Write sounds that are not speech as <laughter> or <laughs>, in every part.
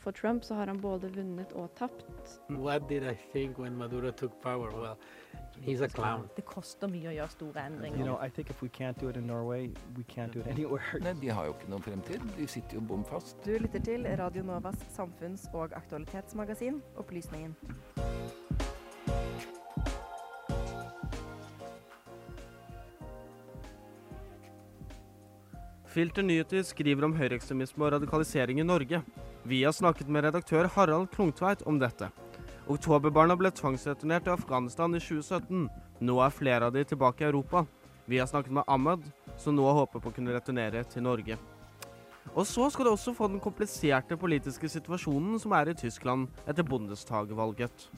For Trump så har han både vunnet og tapt. What did I think when Maduro took power? Well, he's a clown. Det koster mye å gjøre store You endringer. know, I think if we can't do it in Norway, we can't do it anywhere. <laughs> Nei, de har jo ikke noen fremtid. De sitter jo bom fast. Du lytter til Radio Novas samfunns- og aktualitetsmagasin Opplysningen. Filter nyheter skriver om høyreekstremisme og radikalisering i Norge. Vi har snakket med redaktør Harald Klungtveit om dette. Oktoberbarna ble tvangsreturnert til Afghanistan i 2017. Nå er flere av de tilbake i Europa. Vi har snakket med Ahmed, som nå håper på å kunne returnere til Norge. Og så skal du også få den kompliserte politiske situasjonen som er i Tyskland etter Bundestag-valget.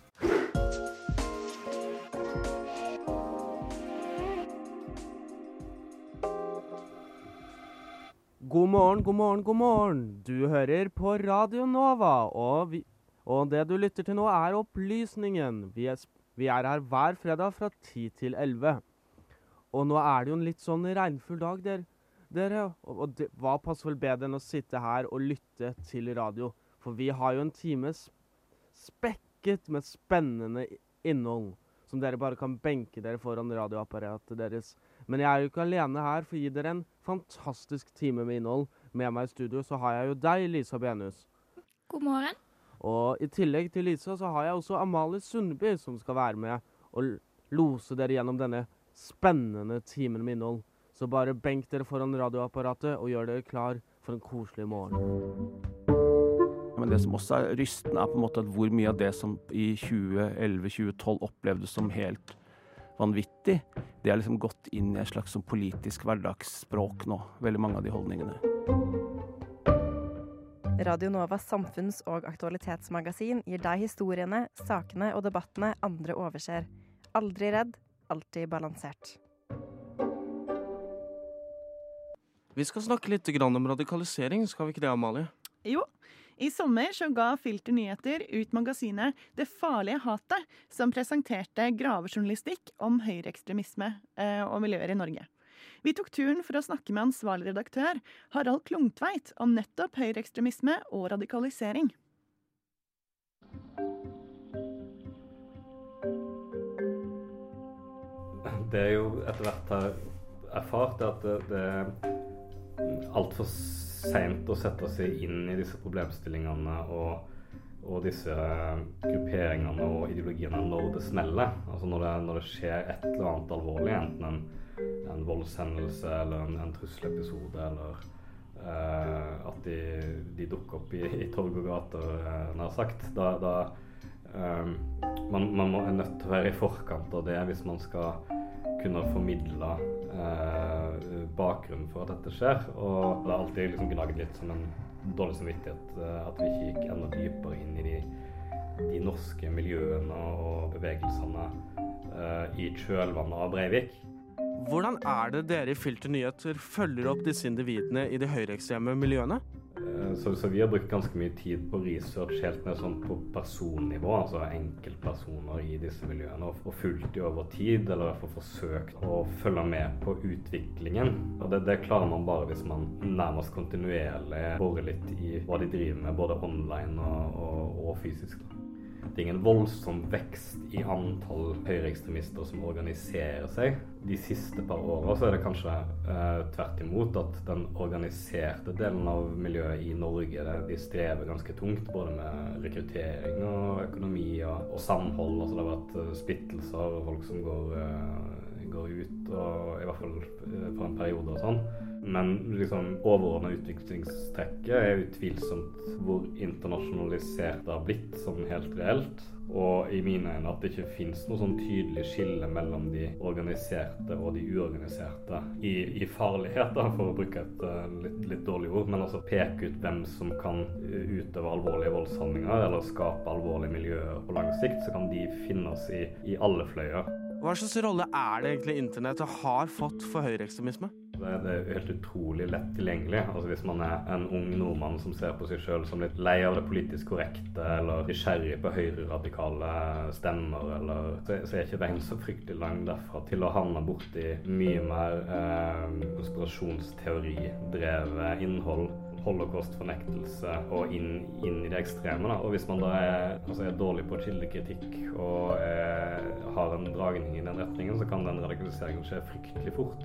Morgen, god morgen, god morgen. Du hører på Radio Nova, og, vi, og det du lytter til nå er Opplysningen. Vi er, vi er her hver fredag fra 10 til 11. Og nå er det jo en litt sånn regnfull dag, der, dere. Og, og det, hva passer vel bedre enn å sitte her og lytte til radio? For vi har jo en time spekket med spennende innhold, som dere bare kan benke dere foran radioapparatet deres. Men jeg er jo ikke alene her for å gi dere en fantastisk time med innhold. Med meg i studio så har jeg jo deg, Lisa Benhus. God morgen. Og i tillegg til Lisa så har jeg også Amalie Sundby som skal være med og lose dere gjennom denne spennende timen med innhold. Så bare benk dere foran radioapparatet og gjør dere klar for en koselig morgen. Men det som også er rystende, er på en måte at hvor mye av det som i 2011-2012 opplevdes som helt vanvittig, det er liksom gått inn i et slags sånn politisk hverdagsspråk nå. Veldig mange av de holdningene. Radio Novas samfunns- og aktualitetsmagasin gir deg historiene, sakene og debattene andre overser. Aldri redd, alltid balansert. Vi skal snakke litt om radikalisering, skal vi ikke det, Amalie? Jo, i sommer så ga Filter Nyheter ut magasinet Det farlige hatet, som presenterte gravejournalistikk om høyreekstremisme eh, og miljøer i Norge. Vi tok turen for å snakke med ansvarlig redaktør Harald Klungtveit om nettopp høyreekstremisme og radikalisering. Det er jo etter hvert har erfart at det, det er altfor seint å sette seg inn i disse problemstillingene og, og disse grupperingene og ideologiene når det smeller. Altså når det, når det skjer et eller annet alvorlig, enten en, en voldshendelse eller en, en trusselepisode eller eh, at de, de dukker opp i, i torg og gater, eh, nær sagt. Da, da eh, man, man må, er nødt til å være i forkant av det hvis man skal kunne formidle eh, bakgrunnen for at dette skjer. Og det har alltid liksom gnagd litt som en dårlig samvittighet eh, at vi ikke gikk enda dypere inn i de, de norske miljøene og bevegelsene eh, i kjølvannet av Breivik. Hvordan er det dere i Filter Nyheter følger opp disse individene i de høyreekstreme miljøene? Eh, Så, så vi har brukt ganske mye tid på research helt ned sånn på personnivå, altså enkeltpersoner i disse miljøene, og, og fulgt de over tid, eller i hvert fall forsøkt å følge med på utviklingen. Og det, det klarer man bare hvis man nærmest kontinuerlig borer litt i hva de driver med, både online og, og, og fysisk. Da. Det er ingen voldsom vekst i antall høyreekstremister som organiserer seg. De siste par åra så er det kanskje eh, tvert imot at den organiserte delen av miljøet i Norge det, de strever ganske tungt. Både med rekruttering og økonomi og, og samhold. Altså det har vært eh, splittelser og folk som går, eh, går ut, og, i hvert fall eh, for en periode og sånn. Men liksom overordna utviklingstrekket er utvilsomt hvor internasjonalisert det har blitt sånn helt reelt. Og i mine øyne at det ikke finnes noe sånn tydelig skille mellom de organiserte og de uorganiserte i, i farlighet, da, for å bruke et uh, litt, litt dårlig ord. Men altså peke ut hvem som kan uh, utøve alvorlige voldshandlinger eller skape alvorlige miljøer på lang sikt, så kan de finnes i, i alle fløyer. Hva slags rolle er det egentlig internettet har fått for høyreekstremisme? Det det er helt utrolig lett tilgjengelig. Altså Hvis man er en ung nordmann som ser på seg sjøl som litt lei av det politisk korrekte, eller nysgjerrig på høyreradikale stemmer, eller så, så er ikke veien så fryktelig lang derfra til å havne borti mye mer eh, konspirasjonsteoridrevet innhold. holocaust-fornektelse og inn, inn, i det ekstreme. Da. Og hvis man da er, altså er dårlig på kildekritikk og er, har en dragning i den retningen, så kan den radikaliseringen skje fryktelig fort.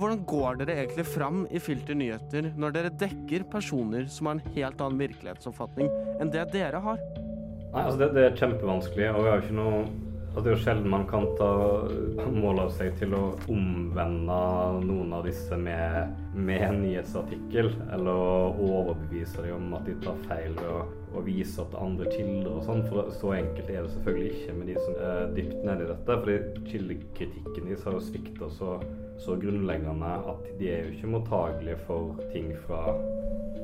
Hvordan går dere egentlig fram i Filter nyheter når dere dekker personer som har en helt annen virkelighetsoppfatning enn det dere har? Nei, altså det, det er kjempevanskelig, og vi har jo ikke noe Altså, det er jo sjelden man kan ta mål av seg til å omvende noen av disse med, med en nyhetsartikkel, eller å overbevise dem om at de tar feil ved å, å vise opp andre kilder og sånn. For så enkelt er det selvfølgelig ikke med de som er dypt nede i dette. For kildekritikken deres har jo svikta så, så grunnleggende at de er jo ikke mottagelige for ting fra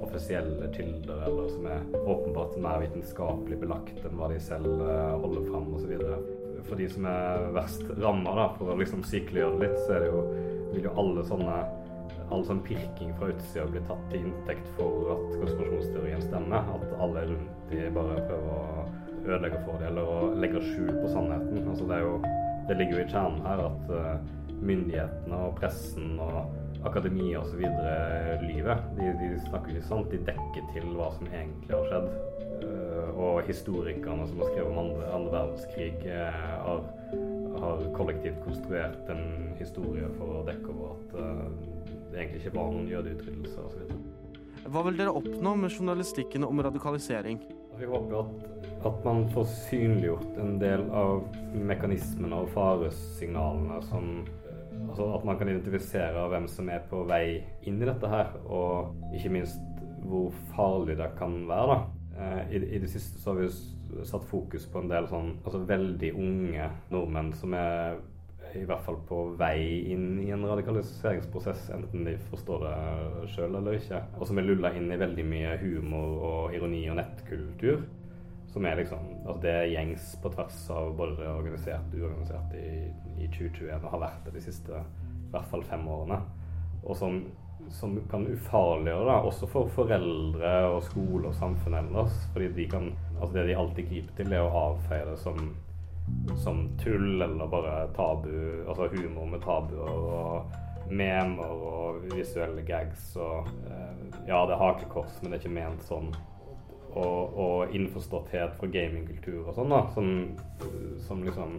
offisielle kilder, eller som er åpenbart mer vitenskapelig belagt enn hva de selv eh, holder fram osv for de som er verst ramma, for å liksom sykeliggjøre det litt, så det jo, vil jo alle sånne all sånn pirking fra utsida bli tatt til inntekt for at konspirasjonsteorien stemmer. At alle rundt de bare prøver å ødelegge for dem eller å legge skjul på sannheten. Altså det, jo, det ligger jo i kjernen her at uh, myndighetene og pressen og akademia osv. livet. De, de snakker ikke sant, de dekker til hva som egentlig har skjedd. Uh, og historikerne som har skrevet om andre, andre verdenskrig, uh, har, har, kollektivt konstruert en historie for å dekke over at det egentlig ikke var noen jødeutryddelse osv. Hva vil dere oppnå med journalistikken om radikalisering? Vi håper at, at man får synliggjort en del av mekanismene og faresignalene som Altså at man kan identifisere hvem som er på vei inn i dette her, og ikke minst hvor farlig det kan være. da. Eh, I, I, det siste så har vi satt fokus på en del sånn altså veldig unge nordmenn som er i hvert fall på vei inn i en radikaliseringsprosess, enten de forstår det sjøl eller ikke. Og som er lulla inn i veldig mye humor og ironi og nettkultur. Som er liksom Altså det er gjengs på tvers av både det organiserte og uorganiserte i, i 2021 og har vært det de siste i hvert fall fem årene. Og som, som kan ufarliggjøre det, også for foreldre og skole og samfunnet ellers. Fordi de kan Altså det de alltid griper til, er å avfeie det som, som tull eller bare tabu. Altså humor med tabuer og memer og visuelle gags og eh, Ja, det er hakekors, men det er ikke ment sånn og, og innforståtthet fra gamingkultur og sånn, da, som, som, liksom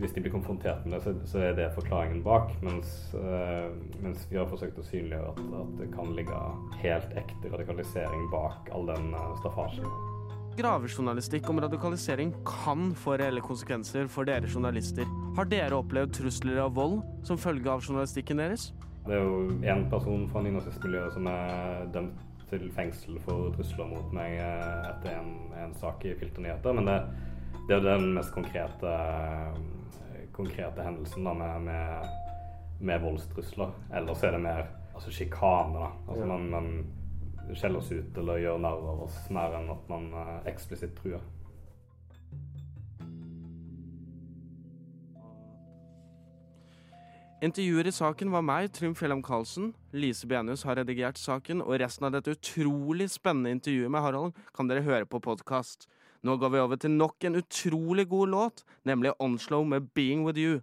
Hvis de blir konfrontert med det, så, så er det forklaringen bak. Mens, uh, mens vi har forsøkt å synliggjøre at, at, det kan ligge helt ekte radikalisering bak all den uh, staffasjen. Gravejournalistikk om radikalisering kan få reelle konsekvenser for dere journalister. Har dere opplevd trusler av vold som følge av journalistikken deres? Det er jo én person fra nynazistmiljøet som er dømt til fengsel for trusler mot meg eh, etter en, en sak i Filternyheter. Men det, det, er den mest konkrete, konkrete hendelsen da, med, med, med, voldstrusler. Ellers er det mer altså, sjikane. da. Altså, man, man skjeller oss ut eller gjør narr av oss mer enn at man uh, eksplisitt truer. Intervjuer i saken var meg, Trym Fjellheim Karlsen. Lise Benius har redigert saken, og resten av dette utrolig spennende intervjuet med Harald kan dere høre på podkast. Nå går vi over til nok en utrolig god låt, nemlig Onslow med 'Being With You'.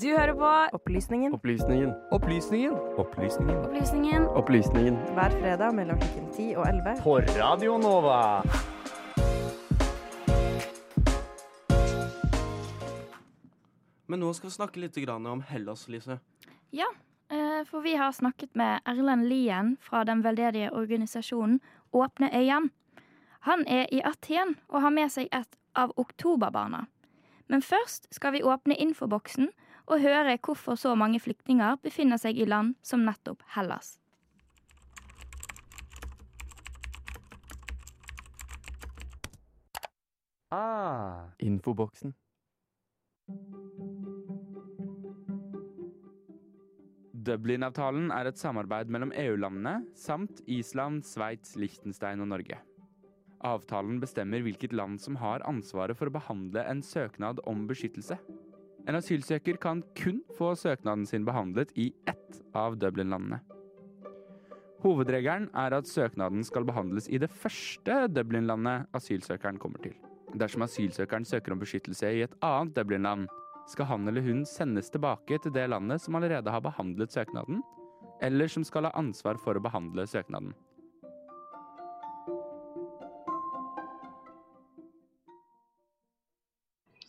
Du hører på Opplysningen. Opplysningen. Opplysningen. Opplysningen. Opplysningen. Opplysningen. Hver fredag mellom klokken 10 og 11. På Radio Nova. Men nå skal vi snakke litt om Hellas, Lise. Ja, Eh, for vi har snakket med Erlend Lien fra den veldedige organisasjonen Åpne øyene. Han er i Aten og har med seg et av oktoberbarna. Men først skal vi åpne infoboksen og høre hvorfor så mange flyktninger befinner seg i land som nettopp Hellas. Ah, infoboksen. Dublin-avtalen er et samarbeid mellom EU-landene samt Island, Sveits, Liechtenstein og Norge. Avtalen bestemmer hvilket land som har ansvaret for å behandle en søknad om beskyttelse. En asylsøker kan kun få søknaden sin behandlet i ett av Dublin-landene. Hovedregelen er at søknaden skal behandles i det første Dublin-landet asylsøkeren kommer til. Dersom asylsøkeren søker om beskyttelse i et annet Dublin-land, skal han eller hun sendes tilbake til det landet som allerede har behandlet søknaden, eller som skal ha ansvar for å behandle søknaden.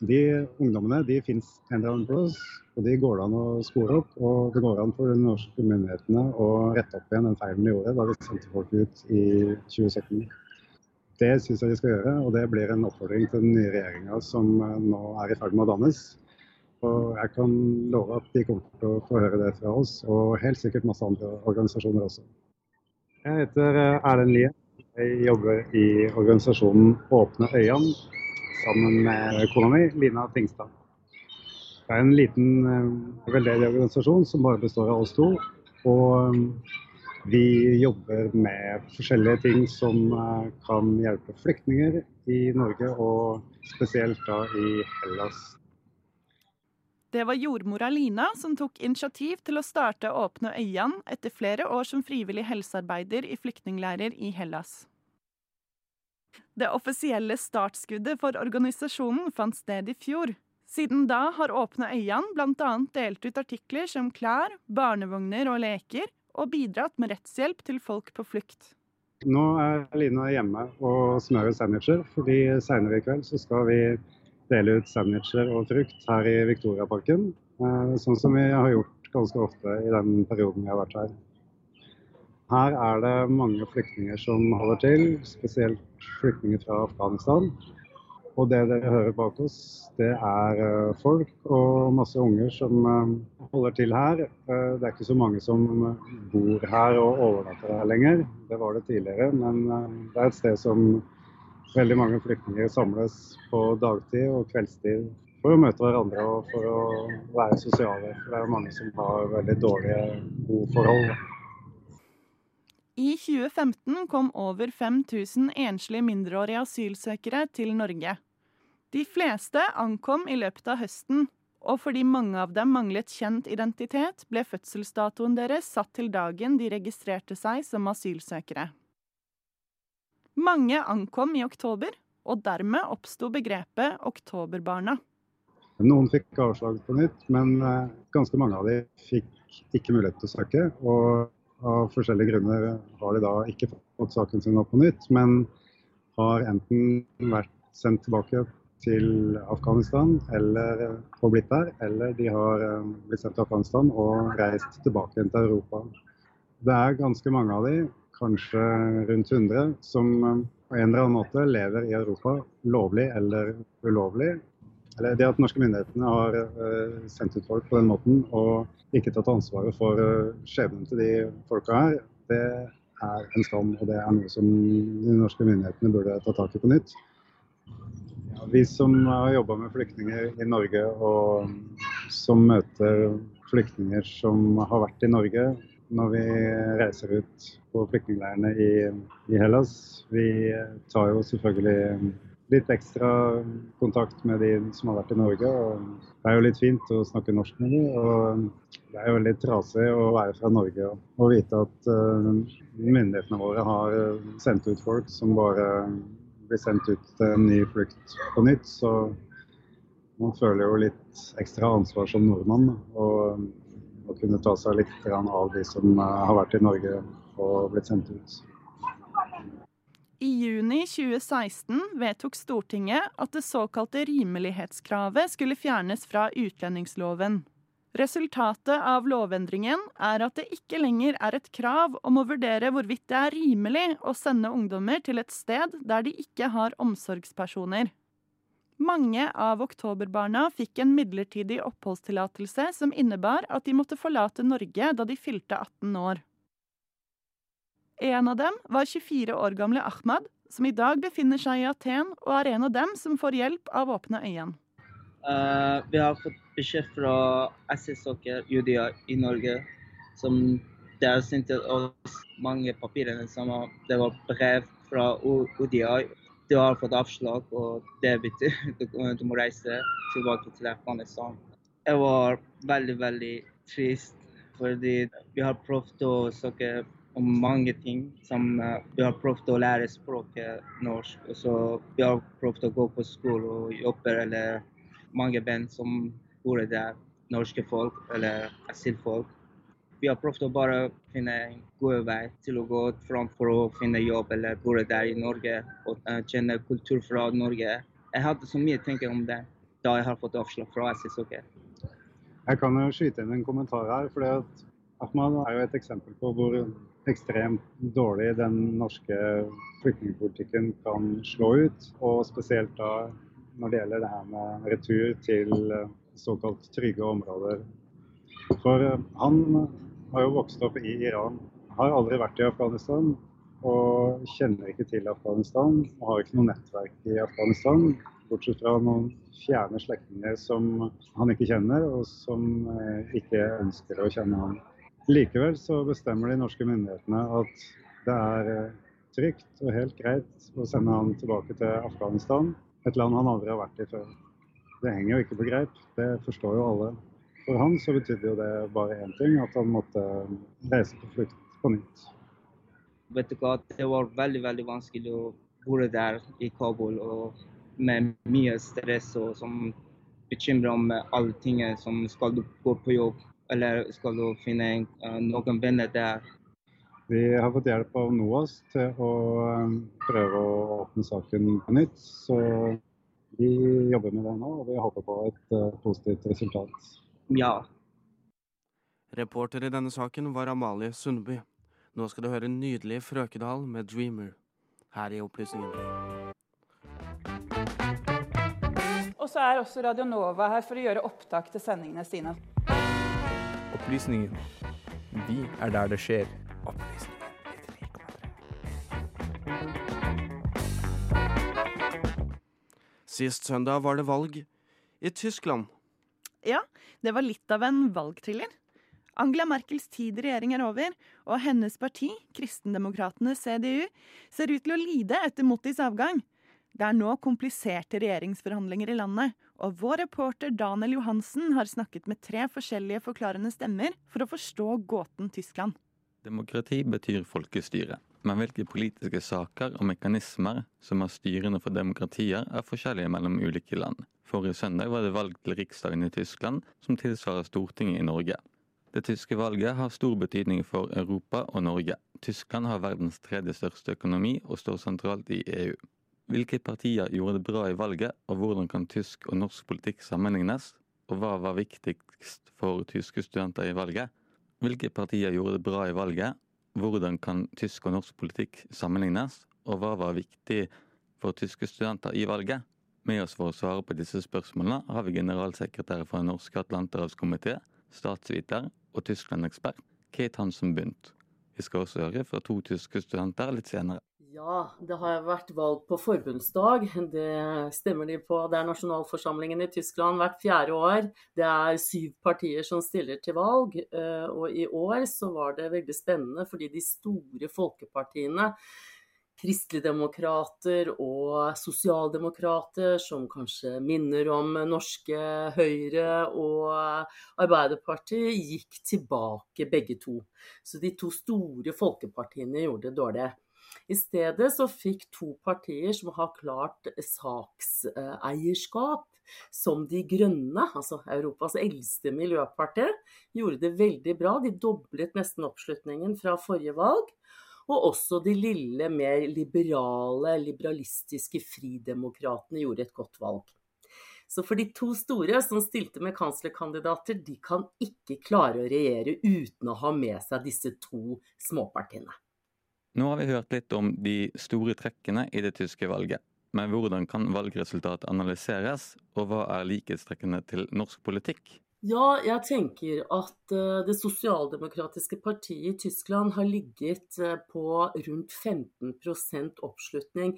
De ungdommene de finnes en eller annen plass, og de går det an å spore opp. Og det går an for de norske myndighetene å rette opp igjen den feilen de gjorde da de sendte folk ut i 2017. Det syns jeg de skal gjøre, og det blir en oppfordring til den nye regjeringa som eh, nå er i ferd med å dannes. Og jeg kan love at de kommer til å få høre det fra oss, og helt sikkert masse andre organisasjoner også. Jeg heter eh, Erlend Lie. Jeg jobber i organisasjonen Åpne øyene sammen med kona mi, Lina Tingstad. Det er en liten uh, veldedig organisasjon som bare består av oss to. Og um, vi jobber med forskjellige ting som uh, kan hjelpe flyktninger i Norge, og spesielt da i Hellas. Det var jordmora Lina som tok initiativ til å starte Åpne øyene etter flere år som frivillig helsearbeider i flyktningleirer i Hellas. Det offisielle startskuddet for organisasjonen fant sted i fjor. Siden da har Åpne øyene bl.a. delt ut artikler som klær, barnevogner og leker, og bidratt med rettshjelp til folk på flukt. Nå er Lina hjemme og smører sandwicher, fordi senere i kveld skal vi dele ut sandwicher og frukt her i Victoriaparken. Eh, sånn som vi har gjort ganske ofte i den perioden vi har vært her. Her er det mange flyktninger som holder til, spesielt flyktninger fra Afghanistan. Og det dere hører bak oss, det er eh, folk og masse unger som eh, holder til her. Eh, det er ikke så mange som bor her og overnatter her lenger. Det var det tidligere, men det er et sted som veldig mange flyktninger samles på dagtid og kveldstid for å møte hverandre og for å være sosiale. For det er mange som har veldig dårlige boforhold. I 2015 kom over 5000 enslige mindreårige asylsøkere til Norge. De fleste ankom i løpet av høsten, og fordi mange av dem manglet kjent identitet, ble fødselsdatoen deres satt til dagen de registrerte seg som asylsøkere. Mange ankom i oktober, og dermed oppsto begrepet oktoberbarna. Noen fikk avslag på nytt, men eh, ganske mange av dem fikk ikke mulighet til å søke. Og av forskjellige grunner har de da ikke fått saken sin opp på nytt, men har enten vært sendt tilbake til Afghanistan eller og blitt der, eller de har eh, blitt sendt til Afghanistan og reist tilbake til Europa. Det er ganske mange av de, kanskje rundt 100, som eh, på en eller annen måte lever i Europa lovlig eller ulovlig, eller det at norske myndighetene har uh, sendt ut folk på den måten og ikke tatt ansvaret for uh, skjebnen til de folka her, det er en skam. Og det er noe som de norske myndighetene burde ta tak i på nytt. Ja, vi som har jobba med flyktninger i Norge og som møter flyktninger som har vært i Norge når vi reiser ut på flyktningleirene i, i Hellas, vi tar jo selvfølgelig litt ekstra kontakt med de som har vært i Norge. og Det er jo litt fint å snakke norsk med dem. Og det er jo veldig trasig å være fra Norge og vite at uh, myndighetene våre har sendt ut folk som bare blir sendt ut til en ny flukt på nytt. Så man føler jo litt ekstra ansvar som nordmann. Og å kunne ta seg litt av de som uh, har vært i Norge og blitt sendt ut. I juni 2016 vedtok Stortinget at det såkalte rimelighetskravet skulle fjernes fra utlendingsloven. Resultatet av lovendringen er at det ikke lenger er et krav om å vurdere hvorvidt det er rimelig å sende ungdommer til et sted der de ikke har omsorgspersoner. Mange av oktoberbarna fikk en midlertidig oppholdstillatelse som innebar at de måtte forlate Norge da de fylte 18 år. En av dem var 24 år gamle Ahmad, som i dag befinner seg i Aten og er en av dem som får hjelp av Åpne øyene. Uh, vi har fått beskjed fra SS-sokker UDI i Norge som der sendte oss mange papirer. Som det var brev fra UDI du har fått avslag, og det betyr <laughs> du må reise tilbake til Afghanistan. Jeg var veldig, veldig trist, fordi vi har prøvd å snakke om mange ting. Som uh, vi har prøvd å lære språket norsk. Og så vi har prøvd å gå på skole og jobbe, eller mange band som bor der. Norske folk eller asylfolk. Vi har prøvd å bare finne en god vei til å gå fram for å finne jobb eller bo der i Norge og uh, kjenne kultur fra Norge. Jeg hadde så mye å tenke om det da jeg har fått avslag fra SSOG. Jeg kan jo skyte inn en kommentar her. for Ahmad er jo et eksempel på hvor ekstremt dårlig den norske flyktningpolitikken kan slå ut. Og spesielt da når det gjelder det her med retur til eh, såkalt trygge områder. For eh, han har jo vokst opp i Iran. Har aldri vært i Afghanistan og kjenner ikke til Afghanistan. Og har ikke noe nettverk i Afghanistan, bortsett fra noen fjerne slektninger som han ikke kjenner, og som eh, ikke ønsker å kjenne ham. Likevel så bestemmer de norske myndighetene at det er eh, trygt og helt greit å sende han tilbake til Afghanistan, et land han aldri har vært i før. Det henger jo ikke på greip, det forstår jo alle. For han så betydde jo det bare én ting, at han måtte reise på flukt på nytt. Vet du hva, Det var veldig veldig vanskelig å bo der i Kabul og med mye stress og som bekymrer om alle tingene som skal gå på jobb eller skal du finne uh, noen venner der. Vi har fått hjelp av NOAS til å um, prøve å åpne saken på nytt. Så vi jobber med det nå, og vi håper på et uh, positivt resultat. Ja. Reporter i denne saken var Amalie Sundby. Nå skal du høre en nydelig Frøkedal med 'Dreamer' her i Opplysningen. Og så er også Radio Nova her for å gjøre opptak til sendingene sine. Opplysningen. Vi er der det skjer. Opplysningen. Sist søndag var det valg i Tyskland. Ja, det var litt av en valgthriller. Angela Merkels tid i regjering er over, og hennes parti, Kristendemokratene CDU, ser ut til å lide etter Mottis avgang. Det er nå kompliserte regjeringsforhandlinger i landet, og vår reporter Daniel Johansen har snakket med tre forskjellige forklarende stemmer for å forstå gåten Tyskland. Demokrati betyr folkestyre, men hvilke politiske saker og mekanismer som er styrende for demokratier, er forskjellige mellom ulike land. Forrige søndag var det valg til Riksdagen i Tyskland, som tilsvarer Stortinget i Norge. Det tyske valget har stor betydning for Europa og Norge. Tyskland har verdens tredje største økonomi og står sentralt i EU. Hvilke partier gjorde det bra i valget, og hvordan kan tysk og norsk politikk sammenlignes? Og hva var viktigst for tyske studenter i valget? Hvilke partier gjorde det bra i valget? Hvordan kan tysk og norsk politikk sammenlignes? Og hva var viktig for tyske studenter i valget? Med oss for å svare på disse spørsmålene har vi generalsekretær for Den norske atlanterhavskomité, statsviter og Tyskland-ekspert Kate Hansen Bundt. Vi skal også høre fra to tyske studenter litt senere. Ja, det har vært valg på forbundsdag. Det stemmer de på. Det er nasjonalforsamlingen i Tyskland hvert fjerde år. Det er syv partier som stiller til valg. Eh, og i år så var det veldig spennende fordi de store folkepartiene kristeligdemokrater og sosialdemokrater som kanskje minner om norske Høyre og Arbeiderpartiet, gikk tilbake begge to. Så de to store folkepartiene gjorde det dårlig. I stedet så fikk to partier som har klart sakseierskap, som De grønne, altså Europas eldste miljøparti, gjorde det veldig bra. De doblet nesten oppslutningen fra forrige valg. Og også de lille, mer liberale, liberalistiske fridemokratene gjorde et godt valg. Så for de to store som stilte med kanslerkandidater, de kan ikke klare å regjere uten å ha med seg disse to småpartiene. Nå har vi hørt litt om de store trekkene i det tyske valget. Men hvordan kan valgresultatet analyseres, og hva er likhetstrekkene til norsk politikk? Ja, jeg tenker at uh, det sosialdemokratiske partiet i Tyskland har ligget uh, på rundt 15 oppslutning.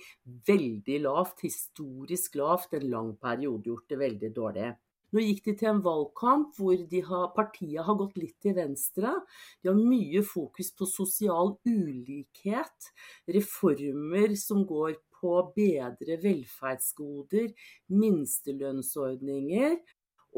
Veldig lavt, historisk lavt, en lang periode gjort det veldig dårlig. Nå gikk de til en valgkamp hvor har, partiet har gått litt til venstre. De har mye fokus på sosial ulikhet, reformer som går på bedre velferdsgoder, minstelønnsordninger.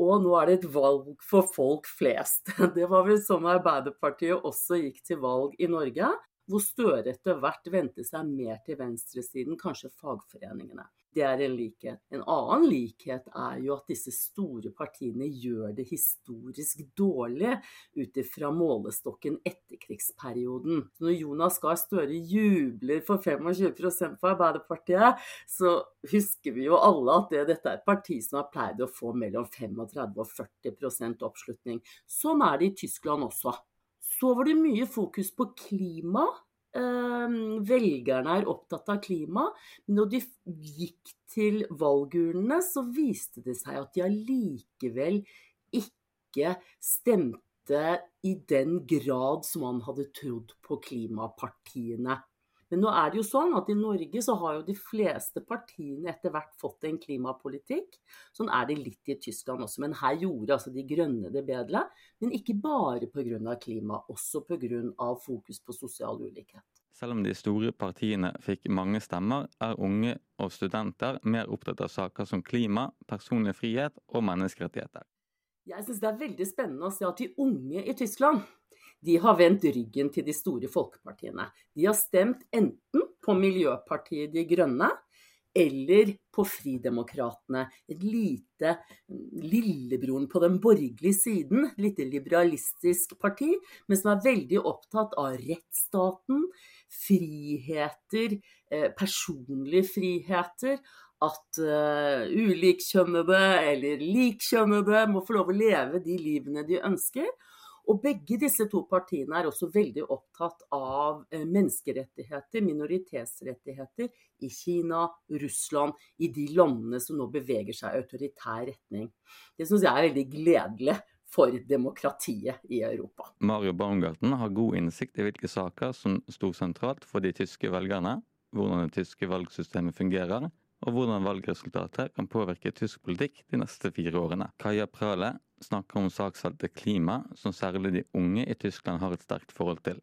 Og nå er det et valg for folk flest. <laughs> Det var vel sånn Arbeiderpartiet også gikk til valg i Norge hvor Støre etter hvert vendte seg mer til venstresiden, kanskje fagforeningene. Det er en likhet. En annen likhet er jo at disse store partiene gjør det historisk dårlig ut ifra målestokken etterkrigsperioden. Når Jonas Gahr Støre jubler for 25 for Arbeiderpartiet, så husker vi jo alle at det, dette er et parti som har pleid å få mellom 35 og 40% oppslutning. Sånn er det i Tyskland også. Så var det mye fokus på klima. Ehm, velgerne er opptatt av klima. Men når de gikk til valgurnene, så viste det seg at de allikevel ikke stemte i den grad som man hadde trodd på klimapartiene. Men nå er det jo sånn at i Norge så har jo de fleste partiene etter hvert fått en klimapolitikk. Sånn er det litt i Tyskland også, men her gjorde altså de grønne det bedre. Men ikke bare pga. klima, også pga. fokus på sosial ulikhet. Selv om de store partiene fikk mange stemmer, er unge og studenter mer opptatt av saker som klima, personlig frihet og menneskerettigheter. Jeg syns det er veldig spennende å se at de unge i Tyskland de har vendt ryggen til de store folkepartiene. De har stemt enten på Miljøpartiet De Grønne eller på Fridemokratene. Et lite lillebroren på den borgerlige siden, lite liberalistisk parti, men som er veldig opptatt av rettsstaten, friheter, eh, personlige friheter. At uh, ulikkjønnede eller likkjønnede må få lov å leve de livene de ønsker. Og begge disse to partiene er også veldig opptatt av eh, menneskerettigheter, minoritetsrettigheter, i Kina, Russland, i de landene som nå beveger seg i autoritær retning. Det syns jeg er veldig gledelig for demokratiet i Europa. Mario Baumgarten har god innsikt i hvilke saker som sto sentralt for de tyske velgerne, hvordan det tyske valgsystemet fungerer, og hvordan valgresultatet kan påvirke tysk politikk de neste fire årene. Kaja Prale snakker om saksfeltet klima, som særlig de unge i Tyskland har et sterkt forhold til.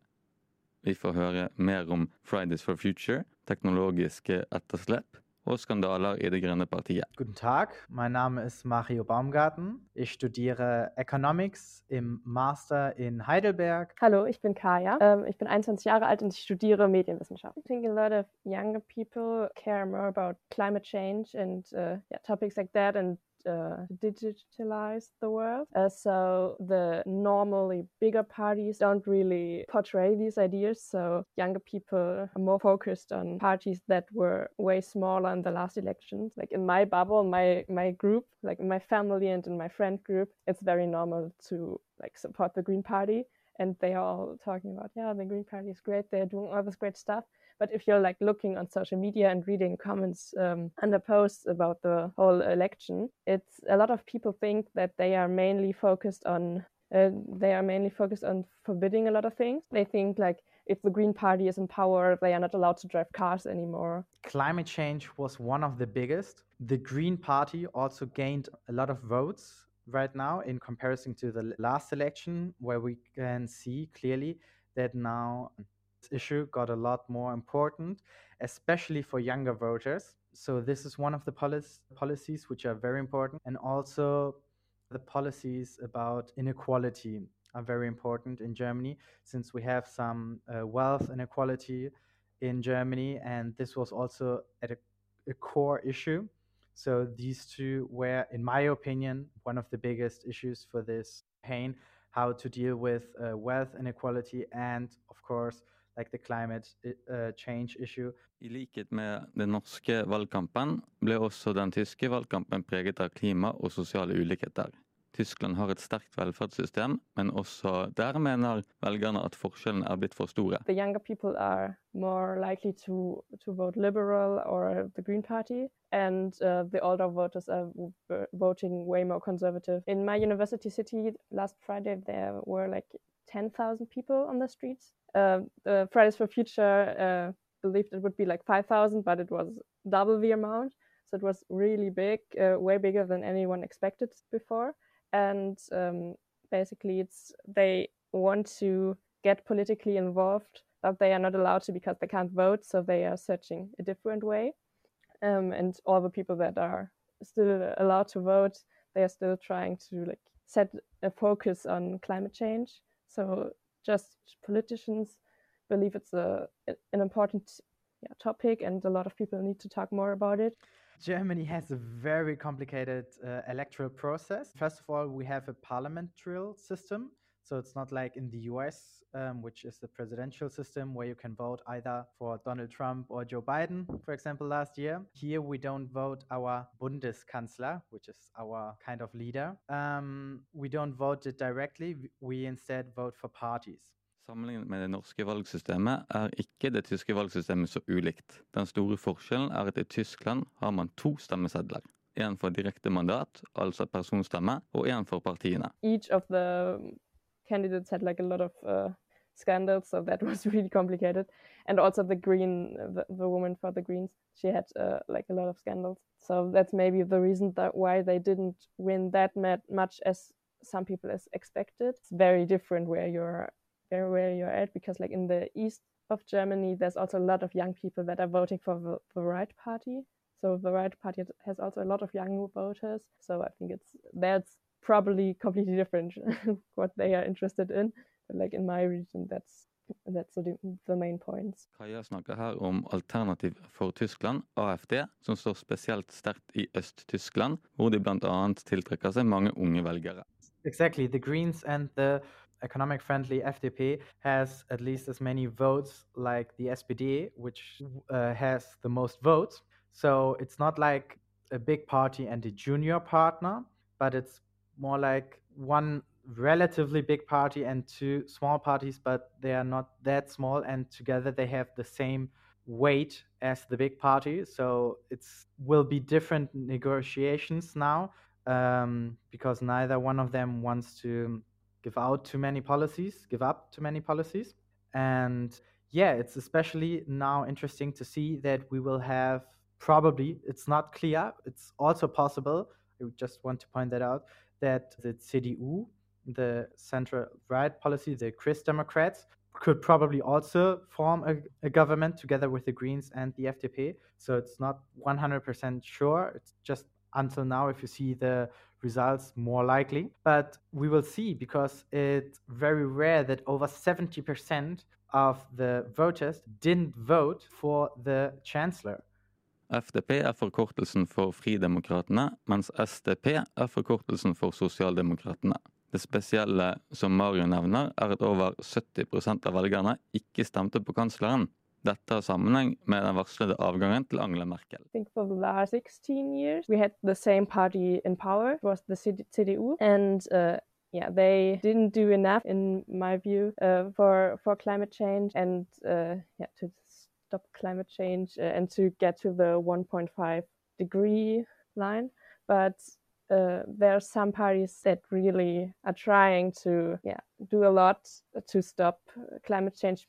Vi får høre mer om Fridays for Future, teknologiske etterslep og skandaler i Det grønne partiet. Guten Tag, mein Name ist Mario Baumgarten. Ich studiere Economics im Master in Heidelberg. Hallo, ich bin Kaya. Ähm, ich bin 21 Jahre alt und ich studiere Medienwissenschaft. I think a lot of younger people care more about climate change and uh, yeah, topics like that and uh, digitalize the world. Uh, so the normally bigger parties don't really portray these ideas. So younger people are more focused on parties that were way smaller in the last elections. Like in my bubble, my my group, like my family and in my friend group, it's very normal to like support the Green Party. And they are all talking about, yeah, the Green Party is great. They're doing all this great stuff. But if you're like looking on social media and reading comments um, under posts about the whole election, it's a lot of people think that they are mainly focused on uh, they are mainly focused on forbidding a lot of things. They think like if the Green Party is in power, they are not allowed to drive cars anymore. Climate change was one of the biggest. The Green Party also gained a lot of votes right now in comparison to the last election, where we can see clearly that now this issue got a lot more important, especially for younger voters. So this is one of the polic- policies which are very important, and also the policies about inequality are very important in Germany, since we have some uh, wealth inequality in Germany, and this was also at a, a core issue. So these two were, in my opinion, one of the biggest issues for this pain, how to deal with uh, wealth inequality and, of course, like the climate uh, change issue. I likhet med den norske valgkampen ble også den tyske valgkampen preget av klima og sosiale ulikheter. Tyskland har et sterkt velferdssystem, men også der mener velgerne at forskjellene er blitt for store. The younger people are more likely to, to vote liberal or the Green Party, and uh, the older voters are voting way more conservative. In my university city last Friday, there were like 10,000 people on the streets uh, the Fridays for Future uh, believed it would be like 5,000, but it was double the amount. So it was really big, uh, way bigger than anyone expected before. And um, basically, it's they want to get politically involved, but they are not allowed to because they can't vote. So they are searching a different way. um, and all the people that are still allowed to vote, they are still trying to like set a focus on climate change. So just politicians believe it's a an important yeah, topic, and a lot of people need to talk more about it. Germany has a very complicated uh, electoral process. First of all, we have a parliamentary system. So it's not like in the US, um, which is the presidential system where you can vote either for Donald Trump or Joe Biden, for example, last year. Here we don't vote our Bundeskanzler, which is our kind of leader. Um, we don't vote it directly. We instead vote for parties. Sammenlignet med det norske valgsystemet er ikke det tyske valgsystemet så ulikt. Den store forskjellen er at i Tyskland har man to stemmesedler. En for direkte mandat, altså personstemme, og en for partiene. Each of the candidates had like a lot of uh, scandals, so that <laughs> was really complicated. And also the Green, the, the woman for the Greens, she had uh, like a lot of scandals. So that's maybe the reason that why they didn't win that much as some people as expected. It's very different where you're where you're at because like in the east of Germany, there's also a lot of young people that are voting for the, the right party. So the right party has also a lot of young voters. So I think it's that's probably completely different <laughs> what they are interested in. But like in my region, that's that's the, the main points. Kaja snakker her om Alternativ for Tyskland, AFD, som står spesielt sterkt i Øst-Tyskland, hvor de bl.a. tiltrekker seg mange unge velgere. Exactly. The Greens and the economic friendly FDP has at least as many votes like the SPD, which uh, has the most votes. So it's not like a big party and a junior partner, but it's more like one relatively big party and two small parties, but they are not that small, and together they have the same weight as the big party. So it's will be different negotiations now um, because neither one of them wants to give out too many policies, give up too many policies. And yeah, it's especially now interesting to see that we will have probably, it's not clear, it's also possible, I just want to point that out, that the CDU, the center right policy, the Christ Democrats, could probably also form a, a, government together with the Greens and the FDP. So it's not 100% sure. It's just until now, if you see the results more likely. But we will see because it's very rare that over 70% of the voters didn't vote for the chancellor. FDP er forkortelsen for Fridemokratene, mens SDP er forkortelsen for Sosialdemokratene. Det spesielle som Mario nevner, er at over 70% av velgerne ikke stemte på kansleren. Dette har sammenheng med den varslede avgangen til Angela Merkel. I think for the last 16 years we had the same party in power, it was the CDU, and uh, yeah, they didn't do enough in my view uh, for for climate change and uh, yeah to stop climate change uh, and to get to the 1.5 degree line, but. Uh, there are some parties that really are trying to yeah do a lot to stop climate change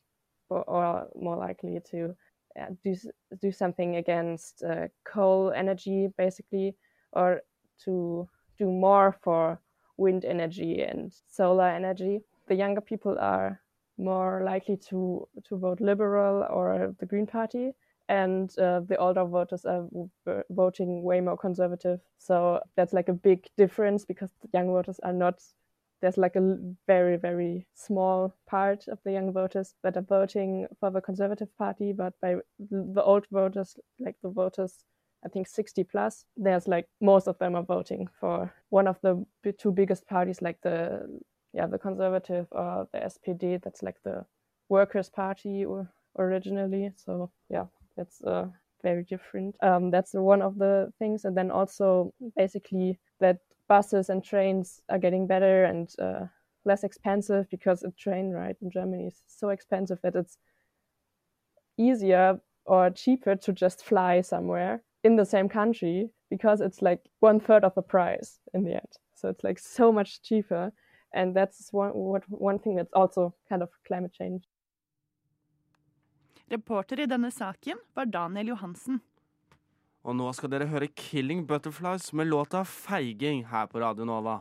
or, or more likely to uh, do do something against uh, coal energy, basically, or to do more for wind energy and solar energy. The younger people are more likely to to vote liberal or the Green Party, and uh, the older voters are voting way more conservative. So that's like a big difference because the young voters are not there's like a very very small part of the young voters that are voting for the conservative party but by the old voters like the voters i think 60 plus there's like most of them are voting for one of the two biggest parties like the yeah the conservative or the spd that's like the workers party or originally. So yeah that's uh, very different. Um, that's one of the things. And then also basically that buses and trains are getting better and uh, less expensive because a train ride in Germany is so expensive that it's easier or cheaper to just fly somewhere in the same country because it's like one third of the price in the end. So it's like so much cheaper. And that's one, what, one thing that's also kind of climate change. Reporter i denne saken var Daniel Johansen. Og nå skal dere høre Killing Butterflies med låta Feiging her på Radio Nova.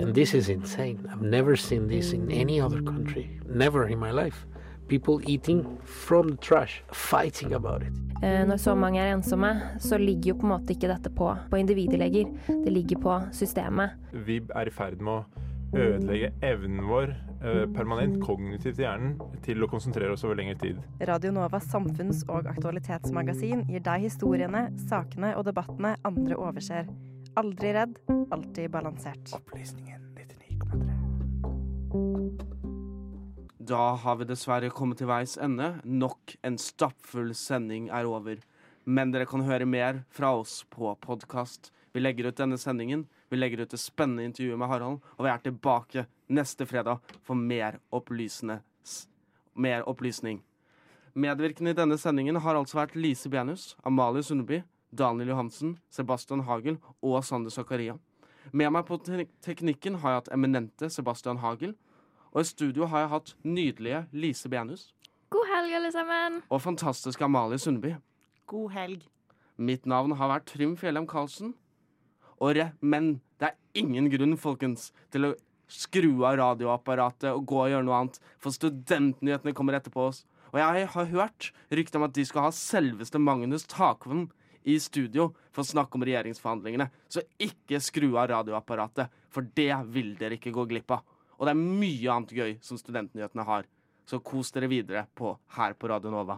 And this is insane. I've never seen this in any other country. Never in my life. People eating from the trash, fighting about it. Eh, Når så mange er ensomme, så ligger jo på en måte ikke dette på, på individleger. Det ligger på systemet. Vi er i ferd med å ødelegge evnen vår eh, permanent kognitivt i hjernen til å konsentrere oss over lengre tid. Radio Novas samfunns- og aktualitetsmagasin gir deg historiene, sakene og debattene andre overser. Aldri redd, alltid balansert. Opplysningen 99,3. Da har vi dessverre kommet til veis ende. Nok en stappfull sending er over. Men dere kan høre mer fra oss på podkast. Vi legger ut denne sendingen. Vi legger ut det spennende intervjuet med Harald, og vi er tilbake neste fredag for mer opplysende mer opplysning. Medvirkende i denne sendingen har altså vært Lise Benus, Amalie Sundby, Daniel Johansen, Sebastian Hagel og Sander Zakaria. Med meg på te teknikken har jeg hatt eminente Sebastian Hagel. Og i studio har jeg hatt nydelige Lise Benus God helg, alle sammen. og fantastiske Amalie Sundby. God helg. Mitt navn har vært Trym Fjellheim Karlsen. Re men det er ingen grunn, folkens, til å skru av radioapparatet og gå og gjøre noe annet, for studentnyhetene kommer etterpå oss. Og jeg har hørt rykter om at de skal ha selveste Magnus Takvam i studio for å snakke om regjeringsforhandlingene. Så ikke skru av radioapparatet, for det vil dere ikke gå glipp av. Og det er mye annet gøy som studentnyhetene har. Så kos dere videre på her på Radio Nova.